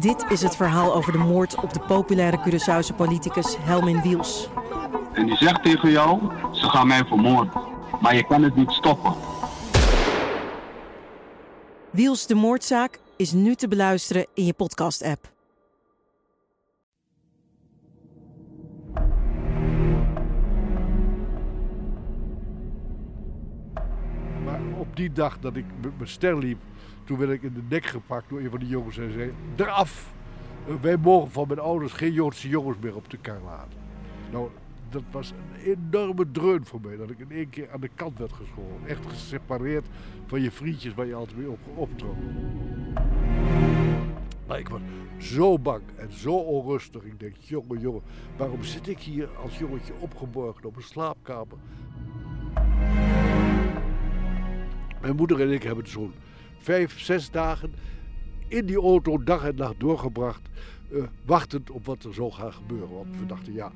Dit is het verhaal over de moord op de populaire Curaçaose politicus Helmin Wiels. En die zegt tegen jou, ze gaan mij vermoorden. Maar je kan het niet stoppen. Wiels de moordzaak is nu te beluisteren in je podcast-app. Maar op die dag dat ik met mijn ster liep, toen werd ik in de nek gepakt door een van die jongens en zei: Eraf! Wij mogen van mijn ouders geen Joodse jongens meer op de kar laten. Nou, dat was een enorme dreun voor mij, dat ik in één keer aan de kant werd geschoren. Echt gesepareerd van je vriendjes waar je altijd mee op optrok. Maar ik was zo bang en zo onrustig. Ik denk, jongen, jongen, waarom zit ik hier als jongetje opgeborgen op een slaapkamer? Mijn moeder en ik hebben zo'n vijf, zes dagen in die auto dag en nacht doorgebracht. eh, wachtend op wat er zou gaan gebeuren. Want we dachten, ja,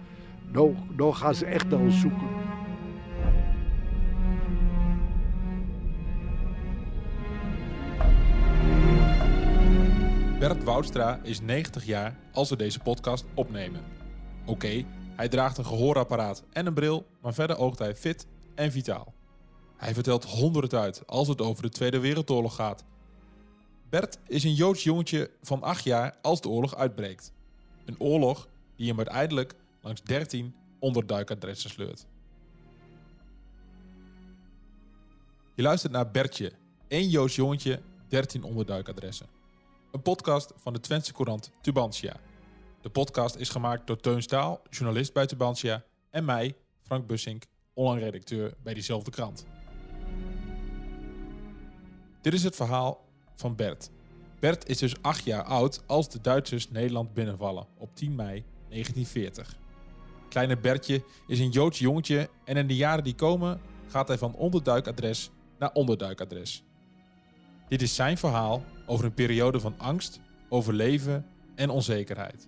nou, nou gaan ze echt naar ons zoeken. Bert Woudstra is 90 jaar als we deze podcast opnemen. Oké, hij draagt een gehoorapparaat en een bril, maar verder oogt hij fit en vitaal. Hij vertelt honderden uit als het over de Tweede Wereldoorlog gaat. Bert is een Joods jongetje van 8 jaar als de oorlog uitbreekt. Een oorlog die hem uiteindelijk langs 13 onderduikadressen sleurt. Je luistert naar Bertje, één Joods jongetje, 13 onderduikadressen. Een podcast van de Twentse Courant Tubantia. De podcast is gemaakt door Teun Staal, journalist bij Tubantia, en mij, Frank Bussink, online redacteur bij diezelfde krant. Dit is het verhaal van Bert. Bert is dus acht jaar oud als de Duitsers Nederland binnenvallen op 10 mei 1940. Kleine Bertje is een Joods jongetje en in de jaren die komen gaat hij van onderduikadres naar onderduikadres. Dit is zijn verhaal over een periode van angst, overleven en onzekerheid.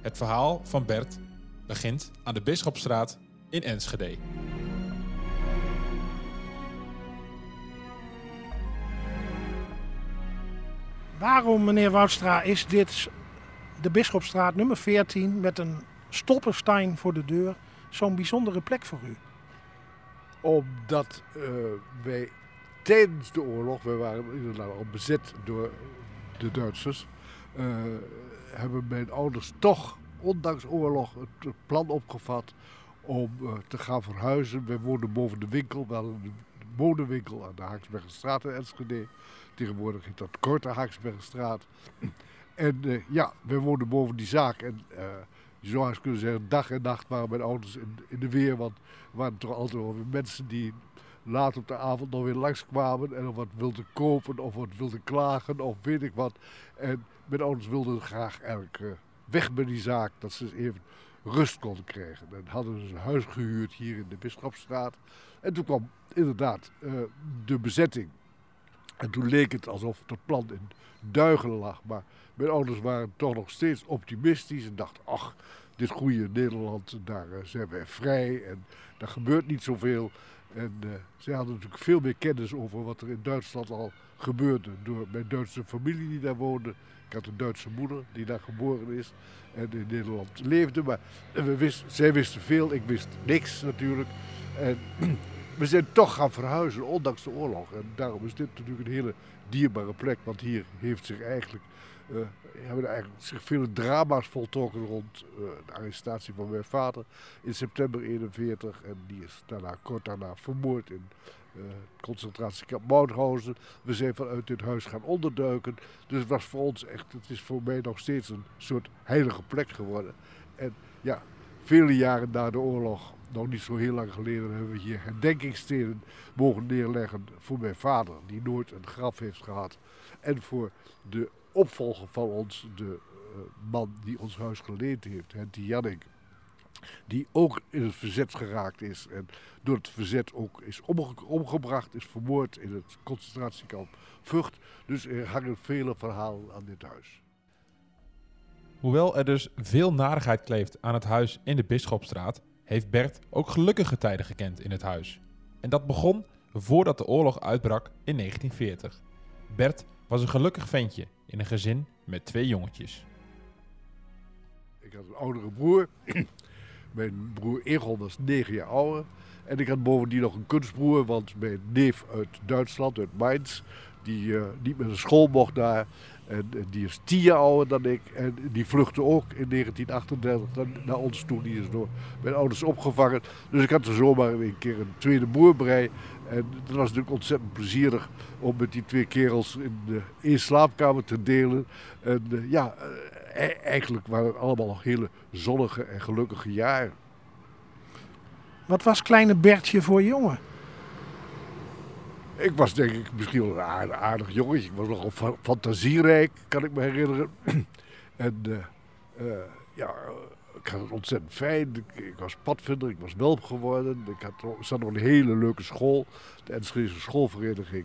Het verhaal van Bert begint aan de Bisschopstraat in Enschede. Waarom, meneer Woudstra, is dit de Bisschopstraat nummer 14 met een stoppenstein voor de deur zo'n bijzondere plek voor u? Omdat eh, wij tijdens de oorlog, wij waren inderdaad al bezet door de Duitsers, eh, hebben mijn ouders toch, ondanks oorlog, het plan opgevat om eh, te gaan verhuizen. Wij woonden boven de winkel, we modewinkel aan de Haaksbergenstraat in Enschede. Tegenwoordig heet dat Korte Haaksbergenstraat. En eh, ja, wij woonden boven die zaak. En eh, je zou kunnen zeggen, dag en nacht waren mijn ouders in, de weer. Want er waren toch altijd wel weer mensen die laat op de avond nog weer langskwamen. En of wat wilden kopen of wat wilden klagen of weet ik wat. En mijn ouders wilden graag eigenlijk eh, weg bij die zaak. Dat ze even rust konden krijgen. En hadden dus een huis gehuurd hier in de Bisschopstraat. En toen kwam inderdaad eh, de bezetting. En toen leek het alsof het plan in duigen lag. Maar mijn ouders waren toch nog steeds optimistisch en dachten, ach, dit goede Nederland, daar eh, zijn wij vrij en daar gebeurt niet zoveel. En uh, zij hadden natuurlijk veel meer kennis over wat er in Duitsland al gebeurde door mijn Duitse familie die daar woonde. Ik had een Duitse moeder die daar geboren is en in Nederland leefde. Maar we wist, zij wisten veel, ik wist niks natuurlijk. En we zijn toch gaan verhuizen, ondanks de oorlog. En daarom is dit natuurlijk een hele dierbare plek. Want hier heeft zich eigenlijk, uh, hebben eigenlijk zich vele drama's voltrokken rond uh, de arrestatie van mijn vader in september 41. En die is daarna, kort daarna vermoord in uh, concentratiekamp Mauthausen. We zijn vanuit dit huis gaan onderduiken. Dus het was voor ons echt, het is voor mij nog steeds een soort heilige plek geworden. En ja, vele jaren na de oorlog nog niet zo heel lang geleden hebben we hier herdenkingsstenen mogen neerleggen voor mijn vader, die nooit een graf heeft gehad. En voor de opvolger van ons, de uh, man die ons huis geleend heeft, Henty Jannik. Die ook in het verzet geraakt is en door het verzet ook is omge omgebracht, is vermoord in het concentratiekamp Vught. Dus er hangen vele verhalen aan dit huis. Hoewel er dus veel narigheid kleeft aan het huis in de Bisschopstraat, heeft Bert ook gelukkige tijden gekend in het huis. En dat begon voordat de oorlog uitbrak in 1940. Bert was een gelukkig ventje in een gezin met twee jongetjes. Ik had een oudere broer. mijn broer Egon was negen jaar ouder. En ik had bovendien nog een kunstbroer, want mijn neef uit Duitsland, uit Mainz, die uh, niet meer naar school mocht daar. En, en, die is tien jaar ouder dan ik. En die vluchtte ook in 1938 naar, naar ons toe. Die is door mijn ouders opgevangen. Dus ik had er zomaar een keer een tweede broer bij. En dat was natuurlijk ontzettend plezierig om met die twee kerels in de één slaapkamer te delen. En uh, ja, uh, eigenlijk waren het allemaal nog hele zonnige en gelukkige jaren. Wat was kleine Bertje voor jongen? Ik was denk ik misschien wel een aardig, aardig jongetje. Ik was nogal fa fantasierijk, kan ik me herinneren. en uh, uh, ja, ik had het ontzettend fijn. Ik, was padvinder, ik was welp geworden. Ik had, zat op een hele leuke school, de Enschedese schoolvereniging.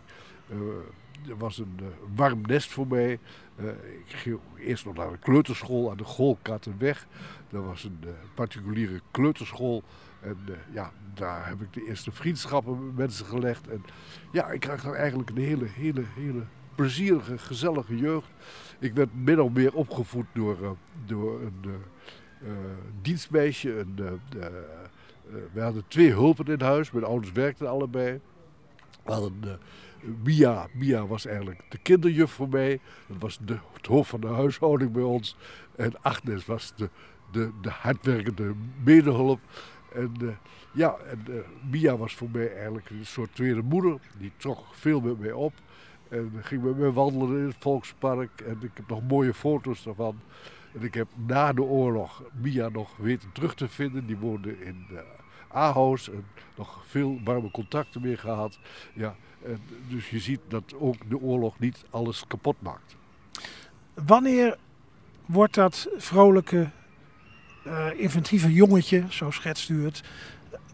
Uh, was een warm nest voor mij. ik ging eerst nog naar de kleuterschool aan de Goolkattenweg. Dat was een particuliere kleuterschool. En ja, daar heb ik de eerste vriendschappen met mensen gelegd. En ja, ik kreeg eigenlijk een hele, hele, hele plezierige, gezellige jeugd. Ik werd min of meer opgevoed door, door een dienstmeisje. Een, we hadden twee hulpen in huis. Mijn ouders werkten allebei. We hadden Mia. Mia was eigenlijk de kinderjuf voor mij. Dat was de, het hoofd van de huishouding bij ons. En Agnes was de, de, de hardwerkende medehulp. En ja, en, Mia was voor mij eigenlijk een soort tweede moeder. Die trok veel met mij op. En ging met mij wandelen in het Volkspark. En ik heb nog mooie foto's daarvan. En ik heb na de oorlog Mia nog weten terug te vinden. Die woonde in uh, Ahaus en nog veel warme contacten mee gehad. Ja, en dus je ziet dat ook de oorlog niet alles kapot maakt. Wanneer wordt dat vrolijke uh, inventieve jongetje, zo schetst u het,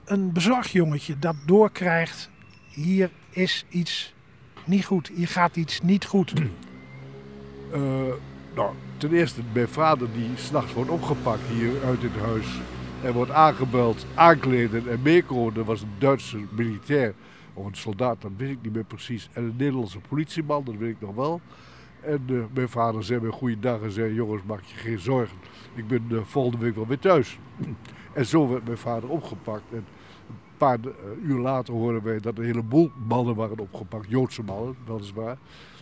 een bezorgd jongetje dat doorkrijgt, hier is iets niet goed, hier gaat iets niet goed? Uh, nou, ten eerste, mijn vader die s'nachts wordt opgepakt hier uit het huis en wordt aangebeld, aankleden en meekomen. Dat was een Duitse militair of een soldaat, dat weet ik niet meer precies. En een Nederlandse politieman, dat weet ik nog wel. En uh, mijn vader zei me goeiedag en zei, jongens, maak je geen zorgen. Ik ben uh, volgende week wel weer thuis. en zo werd mijn vader opgepakt. En een paar uh, uur later hoorden wij dat een heleboel mannen waren opgepakt. Joodse mannen, weliswaar.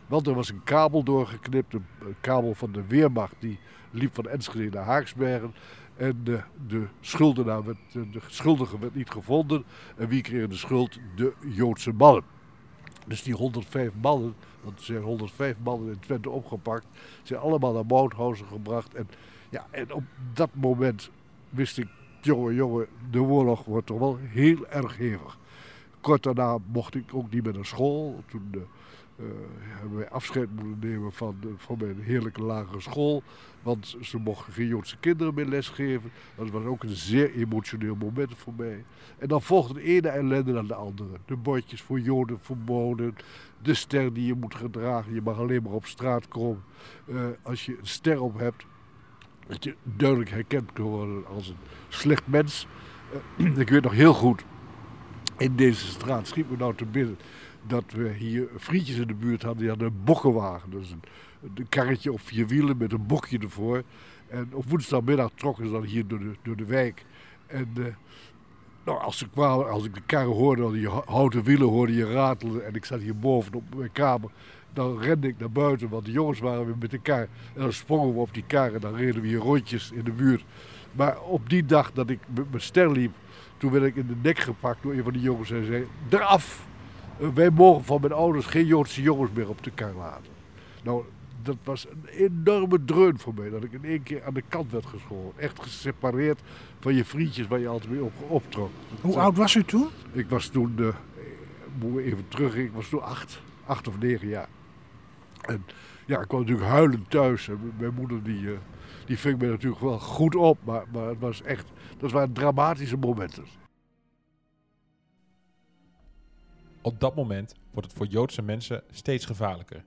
Want er was een kabel doorgeknipt, een, kabel van de Weermacht. Die liep van Enschede naar Haaksbergen. En de, de, schuldenaar werd, de schuldige werd niet gevonden. En wie kreeg de schuld? De Joodse mannen. Dus die 105 mannen, want er zijn 105 mannen in Twente opgepakt, zijn allemaal naar Mauthausen gebracht. En, ja, en op dat moment wist ik, jongen, jongen, de oorlog wordt toch wel heel erg hevig. Kort daarna mocht ik ook niet meer naar school. Toen uh, hebben wij afscheid moeten nemen van, mijn heerlijke lagere school. Want ze mochten geen Joodse kinderen meer lesgeven. Dat was ook een zeer emotioneel moment voor mij. En dan volgde de ene ellende naar de andere. De bordjes voor Joden verboden. De ster die je moet gedragen. Je mag alleen maar op straat komen. Uh, als je een ster op hebt. Dat je duidelijk herkend kan worden als een slecht mens. ik weet nog heel goed. In deze straat schiet me nou te binnen dat we hier vriendjes in de buurt hadden. Die hadden een bokkenwagen. Dus een, een karretje op vier wielen met een bokje ervoor. En op woensdagmiddag trokken ze dan hier door de, door de wijk. En uh, nou, als, ze kwamen, als ik de karren hoorde, al die houten wielen hoorde je ratelen. En ik zat hier boven op mijn kamer. Dan rende ik naar buiten, want de jongens waren weer met de kar. En dan sprongen we op die kar en dan reden we hier rondjes in de buurt. Maar op die dag dat ik met mijn ster liep, toen werd ik in de nek gepakt door een van die jongens en zei: Eraf! Wij mogen van mijn ouders geen Joodse jongens meer op de kar laten. Nou, dat was een enorme dreun voor mij. Dat ik in één keer aan de kant werd geschoren. Echt gesepareerd van je vriendjes waar je altijd mee op, optrok. Hoe oud was u toen? Ik was toen, uh, moet even terug, ik was toen acht, acht of negen jaar. En ja, ik kwam natuurlijk huilend thuis. En mijn moeder die, uh, die ving me natuurlijk wel goed op. Maar, maar het was echt, dat waren dramatische momenten. Op dat moment wordt het voor Joodse mensen steeds gevaarlijker.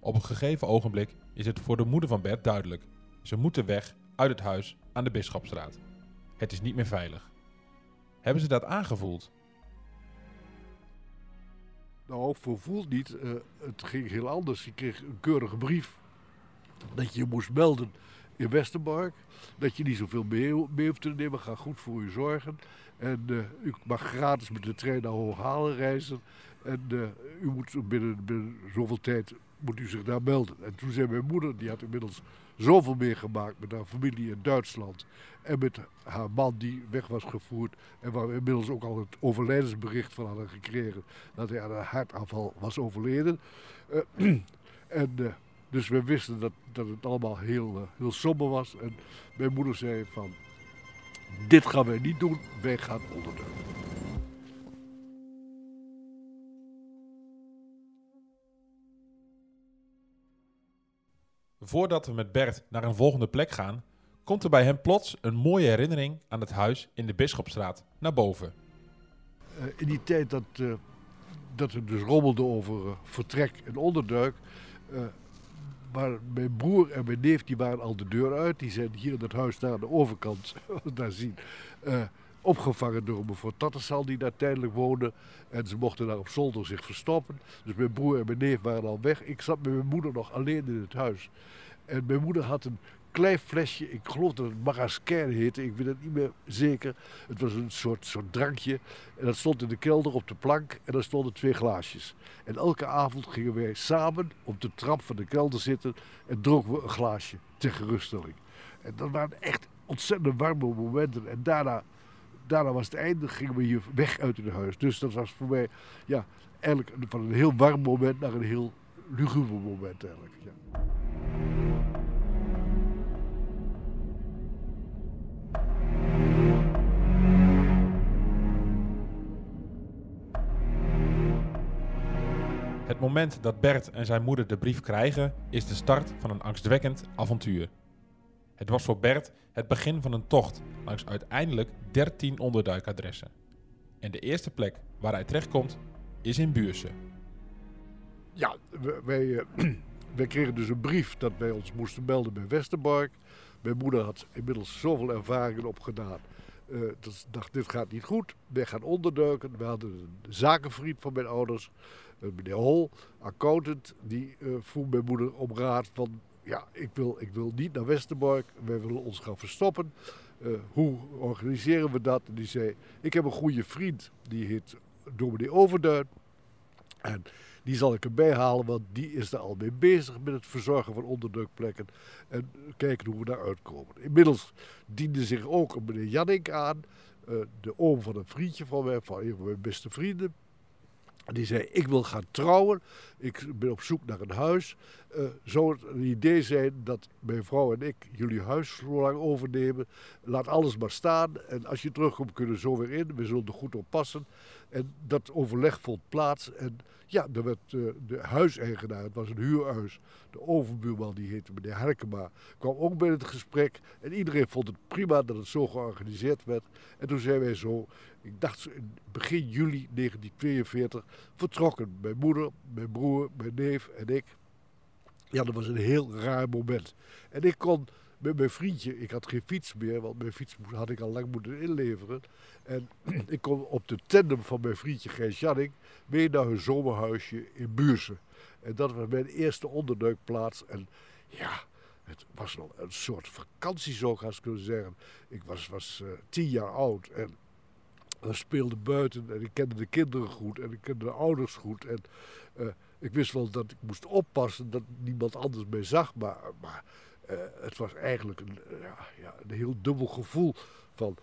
Op een gegeven ogenblik is het voor de moeder van Bert duidelijk. Ze moeten weg uit het huis aan de Bisschopstraat. Het is niet meer veilig. Hebben ze dat aangevoeld? Nou, vervoeld niet. Uh, het ging heel anders. Ik kreeg een keurige brief dat je je moest melden in Westerbork. Dat je niet zoveel mee, mee hoeft te nemen, ga goed voor je zorgen. En uh, u mag gratis met de trein naar Hooghalen reizen. En uh, u moet binnen, zoveel tijd moet u zich daar melden. En toen zei mijn moeder, die had inmiddels zoveel meegemaakt met haar familie in Duitsland. En met haar man die weg was gevoerd. En waar we inmiddels ook al het overlijdensbericht van hadden gekregen. Dat hij aan een hartaanval was overleden. Uh, en dus we wisten dat, dat het allemaal heel, uh, heel somber was. En mijn moeder zei van, dit gaan wij niet doen, wij gaan onderduiken. Voordat we met Bert naar een volgende plek gaan, komt er bij hem plots een mooie herinnering aan het huis in de Bisschopstraat naar boven. Uh, in die tijd dat, uh, dat het dus rommelde over uh, vertrek en onderduik, maar mijn broer en mijn neef die waren al de deur uit. Die zijn hier in het huis daar aan de overkant, daar zien, opgevangen door mevrouw Tattersal die daar tijdelijk woonde. En ze mochten daar op zolder zich verstoppen. Dus mijn broer en mijn neef waren al weg. Ik zat met mijn moeder nog alleen in het huis. En mijn moeder had een klein flesje, ik geloof dat het Marasquin heette, ik weet het niet meer zeker. Het was een soort, soort drankje en dat stond in de kelder op de plank en daar stonden twee glaasjes. En elke avond gingen wij samen op de trap van de kelder zitten en dronken we een glaasje ter geruststelling. En dat waren echt ontzettend warme momenten en daarna, daarna was het einde, gingen we hier weg uit het huis. Dus dat was voor mij ja, eigenlijk van een heel warm moment naar een heel luguber moment eigenlijk. Ja. Het moment dat Bert en zijn moeder de brief krijgen, is de start van een angstwekkend avontuur. Het was voor Bert het begin van een tocht langs uiteindelijk 13 onderduikadressen. En de eerste plek waar hij terechtkomt is in Buurse. Ja, wij, uh, wij kregen dus een brief dat wij ons moesten melden bij Westerbork. Mijn moeder had inmiddels zoveel ervaringen opgedaan. Uh, dus dacht, dit gaat niet goed. Wij gaan onderduiken. We hadden een zakenvriend van mijn ouders, meneer Hol, accountant. Die uh, vroeg mijn moeder om raad van, ja, ik wil, ik wil niet naar Westerbork. Wij willen ons gaan verstoppen. hoe organiseren we dat? En die zei, ik heb een goede vriend, die heet dominee Overduin. En die zal ik erbij halen, want die is er al mee bezig met het verzorgen van onderdrukplekken. En kijken hoe we daar uitkomen. Inmiddels diende zich ook een meneer Jannik aan, uh, de oom van een vriendje van mij, van een van mijn beste vrienden. Die zei, ik wil gaan trouwen, ik ben op zoek naar een huis. Uh, zou het een idee zijn dat mijn vrouw en ik jullie huis zo lang overnemen. Laat alles maar staan en als je terugkomt kunnen we zo weer in. We zullen er goed op passen. En dat overleg vond plaats en ja, er werd uh, de huiseigenaar, het was een huurhuis, de overbuurman die heette meneer Herkema, kwam ook bij het gesprek. En iedereen vond het prima dat het zo georganiseerd werd. En toen zijn wij zo, ik dacht begin juli 1942, vertrokken. Mijn moeder, mijn broer, mijn neef en ik. Ja, dat was een heel raar moment. En ik kon met mijn vriendje, ik had geen fiets meer, want mijn fiets had ik al lang moeten inleveren. En ik kon op de tandem van mijn vriendje Gijs Janning mee naar hun zomerhuisje in Buurse. En dat was mijn eerste onderduikplaats. En ja, het was nog een soort vakantie, zo gaan ze kunnen zeggen. Ik was, was uh, tien jaar oud en we speelden buiten en ik kende de kinderen goed en ik kende de ouders goed. En uh, ik wist wel dat ik moest oppassen dat niemand anders mij zag, maar, maar uh, het was eigenlijk een, ja, ja, een heel dubbel gevoel van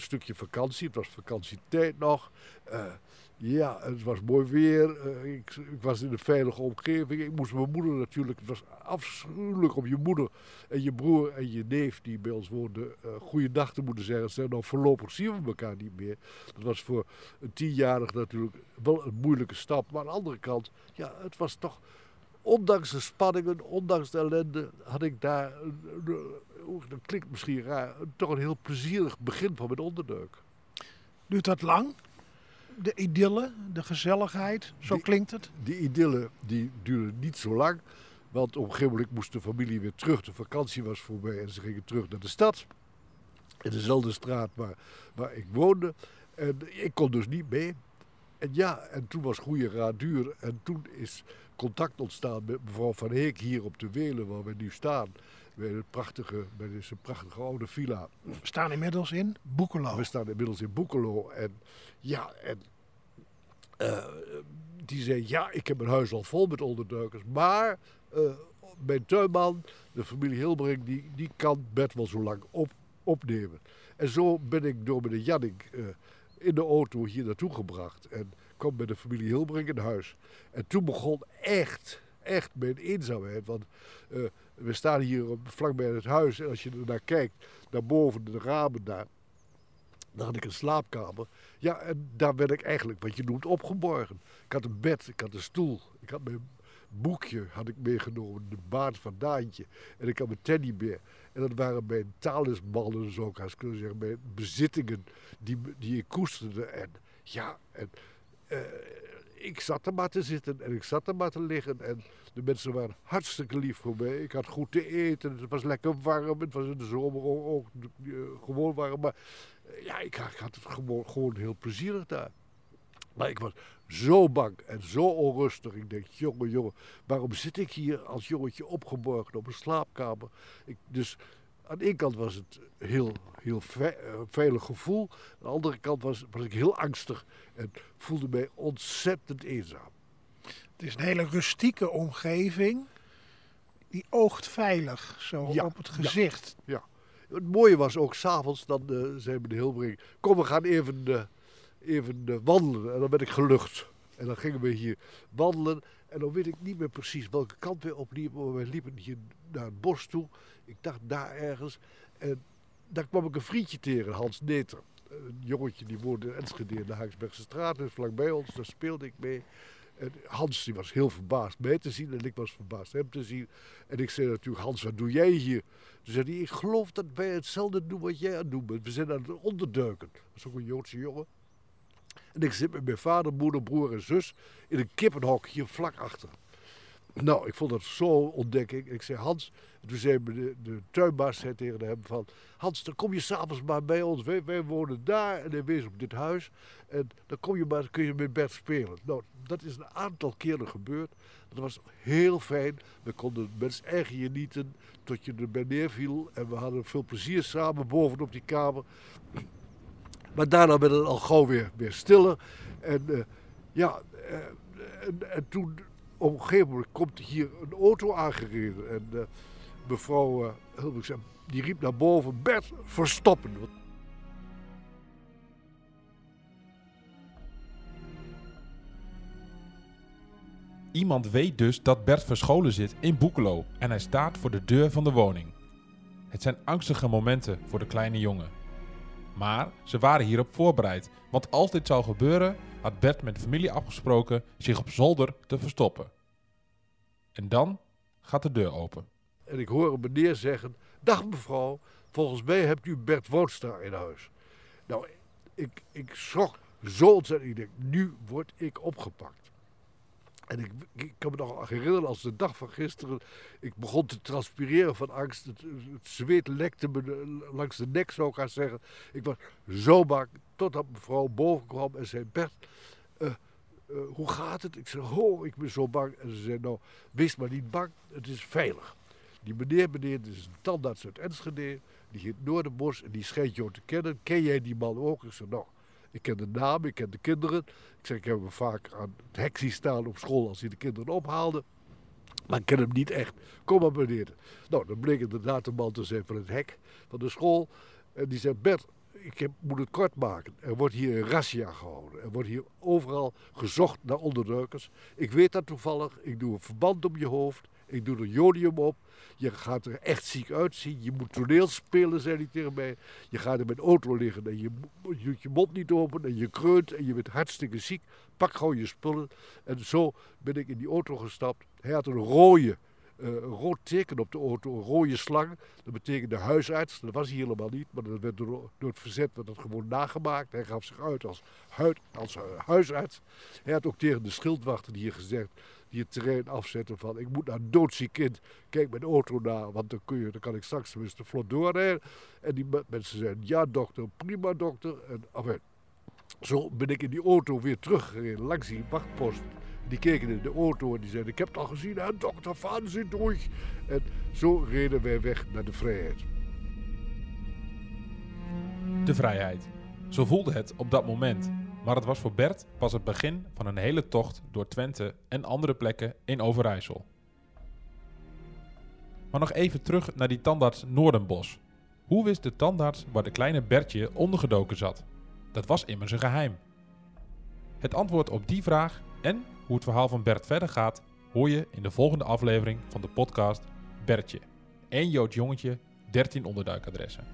stukje vakantie. Het was vakantietijd nog. Uh, ja, het was mooi weer. Uh, ik, ik, was in een veilige omgeving. Ik moest mijn moeder natuurlijk. Het was afschuwelijk om je moeder en je broer en je neef die bij ons woonden. Uh, goeiedag te moeten zeggen. Ze nou voorlopig zien we elkaar niet meer. Dat was voor een tienjarig natuurlijk wel een moeilijke stap. Maar aan de andere kant, ja, het was toch. Ondanks de spanningen, ondanks de ellende, had ik daar. Dat klinkt misschien raar. Toch een heel plezierig begin van mijn onderduik. Duurt dat lang? de idylle, de gezelligheid, zo die, klinkt het? Die idylle die duurde niet zo lang. Want op een gegeven moment moest de familie weer terug. De vakantie was voorbij en ze gingen terug naar de stad. In dezelfde straat waar, waar ik woonde. En ik kon dus niet mee. En ja, en toen was Goeie Raad duur. En toen is contact ontstaan met mevrouw Van Heek hier op de Welen, waar we nu staan. Bij, het prachtige, bij deze prachtige oude villa. We staan inmiddels in Boekelo. We staan inmiddels in Boekelo. En ja, en eh, die zei, ja, ik heb mijn huis al vol met onderduikers. Maar eh, mijn tuinman, de familie Hilbering, die, die kan Bert wel zo lang op, opnemen. En zo ben ik door meneer Jannik eh, in de auto hier naartoe gebracht. En kwam bij de familie Hilbering in huis. En toen begon echt, echt mijn eenzaamheid. Want eh, we staan hier vlakbij het huis. En als je er naar kijkt, naar boven de ramen daar. Daar had ik een slaapkamer. Ja, en daar werd ik eigenlijk wat je noemt opgeborgen. Ik had een bed, ik had een stoel. Ik had mijn boekje had ik meegenomen, de baard van Daantje. En ik had mijn teddybeer. En dat waren mijn talismannen, zo ik kunnen zeggen. Mijn bezittingen die, die ik koesterde. En ja, en, eh, ik zat er maar te zitten en ik zat er maar te liggen. En de mensen waren hartstikke lief voor mij. Ik had goed te eten, het was lekker warm. Het was in de zomer ook, eh, gewoon warm. Maar ja, ik, ik had het gewoon, gewoon heel plezierig daar. Maar ik was zo bang en zo onrustig. Ik denk, jongen, jongen, waarom zit ik hier als jongetje opgeborgen op een slaapkamer? Ik, dus aan de ene kant was het een heel, heel ve- eh, veilig gevoel. Aan de andere kant was, was ik heel angstig en voelde mij ontzettend eenzaam. Het is een hele rustieke omgeving. Die oogt veilig, zo Ja, op het ja. gezicht. Het mooie was ook s'avonds, dan eh, zei meneer Hilbrink, kom we gaan even, eh, even eh, wandelen. En dan werd ik gelucht. En dan gingen we hier wandelen. En dan weet ik niet meer precies welke kant we opliepen. Maar wij liepen hier naar het bos toe. Ik dacht daar ergens. En daar kwam ik een vriendje tegen, Hans Neter. Een jongetje die woonde in Enschede in de Haaksbergse straat. Dus vlakbij ons, daar speelde ik mee. En Hans die was heel verbaasd mij te zien en ik was verbaasd hem te zien. En ik zei natuurlijk, Hans, wat doe jij hier? Toen zei hij, ik geloof dat wij hetzelfde doen wat jij aan het doen bent. We zijn aan het onderduiken. Dat is ook een Joodse jongen. En ik zit met mijn vader, moeder, broer en zus in een kippenhok hier vlak achter. Nou, ik vond dat zo'n ontdekking. Ik zei, Hans, en toen zei de, de tuinbaas zei tegen hem van... Hans, dan kom je s'avonds maar bij ons. Wij, wij wonen daar en hij wees op dit huis. En dan kom je maar, kun je met Bert spelen. Nou, dat is een aantal keren gebeurd. Dat was heel fijn. We konden mensen erg genieten tot je erbij neerviel. En we hadden veel plezier samen bovenop die kamer. Maar daarna werd het al gauw weer, weer stiller. En eh, ja, eh, en, en toen op komt hier een auto aangereden. En eh, mevrouw uh, die riep naar boven, Bert, verstoppen. Iemand weet dus dat Bert verscholen zit in Boekelo en hij staat voor de deur van de woning. Het zijn angstige momenten voor de kleine jongen. Maar ze waren hierop voorbereid, want als dit zou gebeuren, had Bert met de familie afgesproken zich op zolder te verstoppen. En dan gaat de deur open. En ik hoor een meneer zeggen, dag mevrouw, volgens mij hebt u Bert Woudstra in huis. Nou, ik, ik schrok zo ontzettend. Ik nu word ik opgepakt. En ik, ik kan me nog herinneren als de dag van gisteren. Ik begon te transpireren van angst. Het, zweet lekte me de- langs de nek, zou ik haar zeggen. Ik was zo bang. Totdat mevrouw boven kwam en zei: Bert, eh, eh, hoe gaat het? Ik zei: Oh, ik ben zo bang. En ze zei: Nou, wees maar niet bang, het is veilig. Die meneer, meneer, dit is een tandarts uit Enschede. Die heet Noorderbos en die schijnt jou te kennen. Ken jij die man ook? Ik zei: Nou. Ik ken de naam, ik ken de kinderen. Ik zeg, ik heb hem vaak aan het hek zien staan op school als hij de kinderen ophaalde. Maar ik ken hem niet echt. Kom maar meneer. Nou, dan bleek inderdaad de man te zijn van het hek van de school. En die zei, Bert, ik heb, moet het kort maken. Er wordt hier een razzia gehouden. Er wordt hier overal gezocht naar onderduikers. Ik weet dat toevallig. Ik doe een verband om je hoofd. Ik doe er jodium op. Je gaat er echt ziek uitzien. Je moet toneel spelen, zei hij tegen mij. Je gaat in mijn auto liggen en je, doet je mond niet open en je kreunt en je bent hartstikke ziek. Pak gewoon je spullen. En zo ben ik in die auto gestapt. Hij had een rode, rood teken op de auto, een rode slang. Dat betekende huisarts. Dat was hij helemaal niet, maar dat werd door, het verzet werd dat gewoon nagemaakt. Hij gaf zich uit als, als eh, huisarts. Hij had ook tegen de schildwachten hier gezegd, die het terrein afzetten van ik moet naar een kind, kijk mijn auto na, want dan, kun je, dan kan ik straks tenminste vlot doorrijden. En die me- mensen zeiden ja dokter, prima dokter. En, enfin, Zo ben ik in die auto weer teruggereden langs die wachtpost. Die keken in de auto en die zeiden: Ik heb het al gezien, hè, dokter Van zit door. En zo reden wij weg naar de vrijheid. De vrijheid. Zo voelde het op dat moment. Maar het was voor Bert pas het begin van een hele tocht door Twente en andere plekken in Overijssel. Maar nog even terug naar die tandarts Noordenbos. Hoe wist de tandarts waar de kleine Bertje ondergedoken zat? Dat was immers een geheim. Het antwoord op die vraag en hoe het verhaal van Bert verder gaat, hoor je in de volgende aflevering van de podcast Bertje. Eén Joods jongetje, 13 onderduikadressen.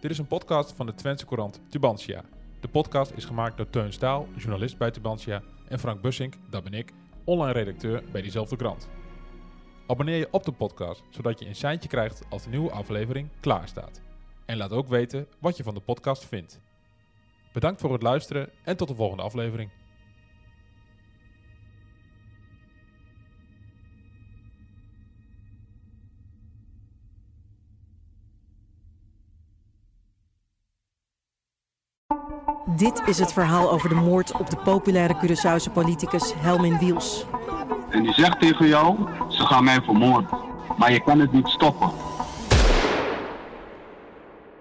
Dit is een podcast van de Twentse Courant Tubantia. De podcast is gemaakt door Teun Staal, journalist bij Tubantia, en Frank Bussink, dat ben ik, online redacteur bij diezelfde krant. Abonneer je op de podcast, zodat je een seintje krijgt als de nieuwe aflevering klaar staat. En laat ook weten wat je van de podcast vindt. Bedankt voor het luisteren en tot de volgende aflevering. Dit is het verhaal over de moord op de populaire Curaçaose politicus Helmin Wiels. En die zegt tegen jou, ze gaan mij vermoorden. Maar je kan het niet stoppen.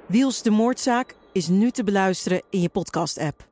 Wiels de moordzaak is nu te beluisteren in je podcast-app.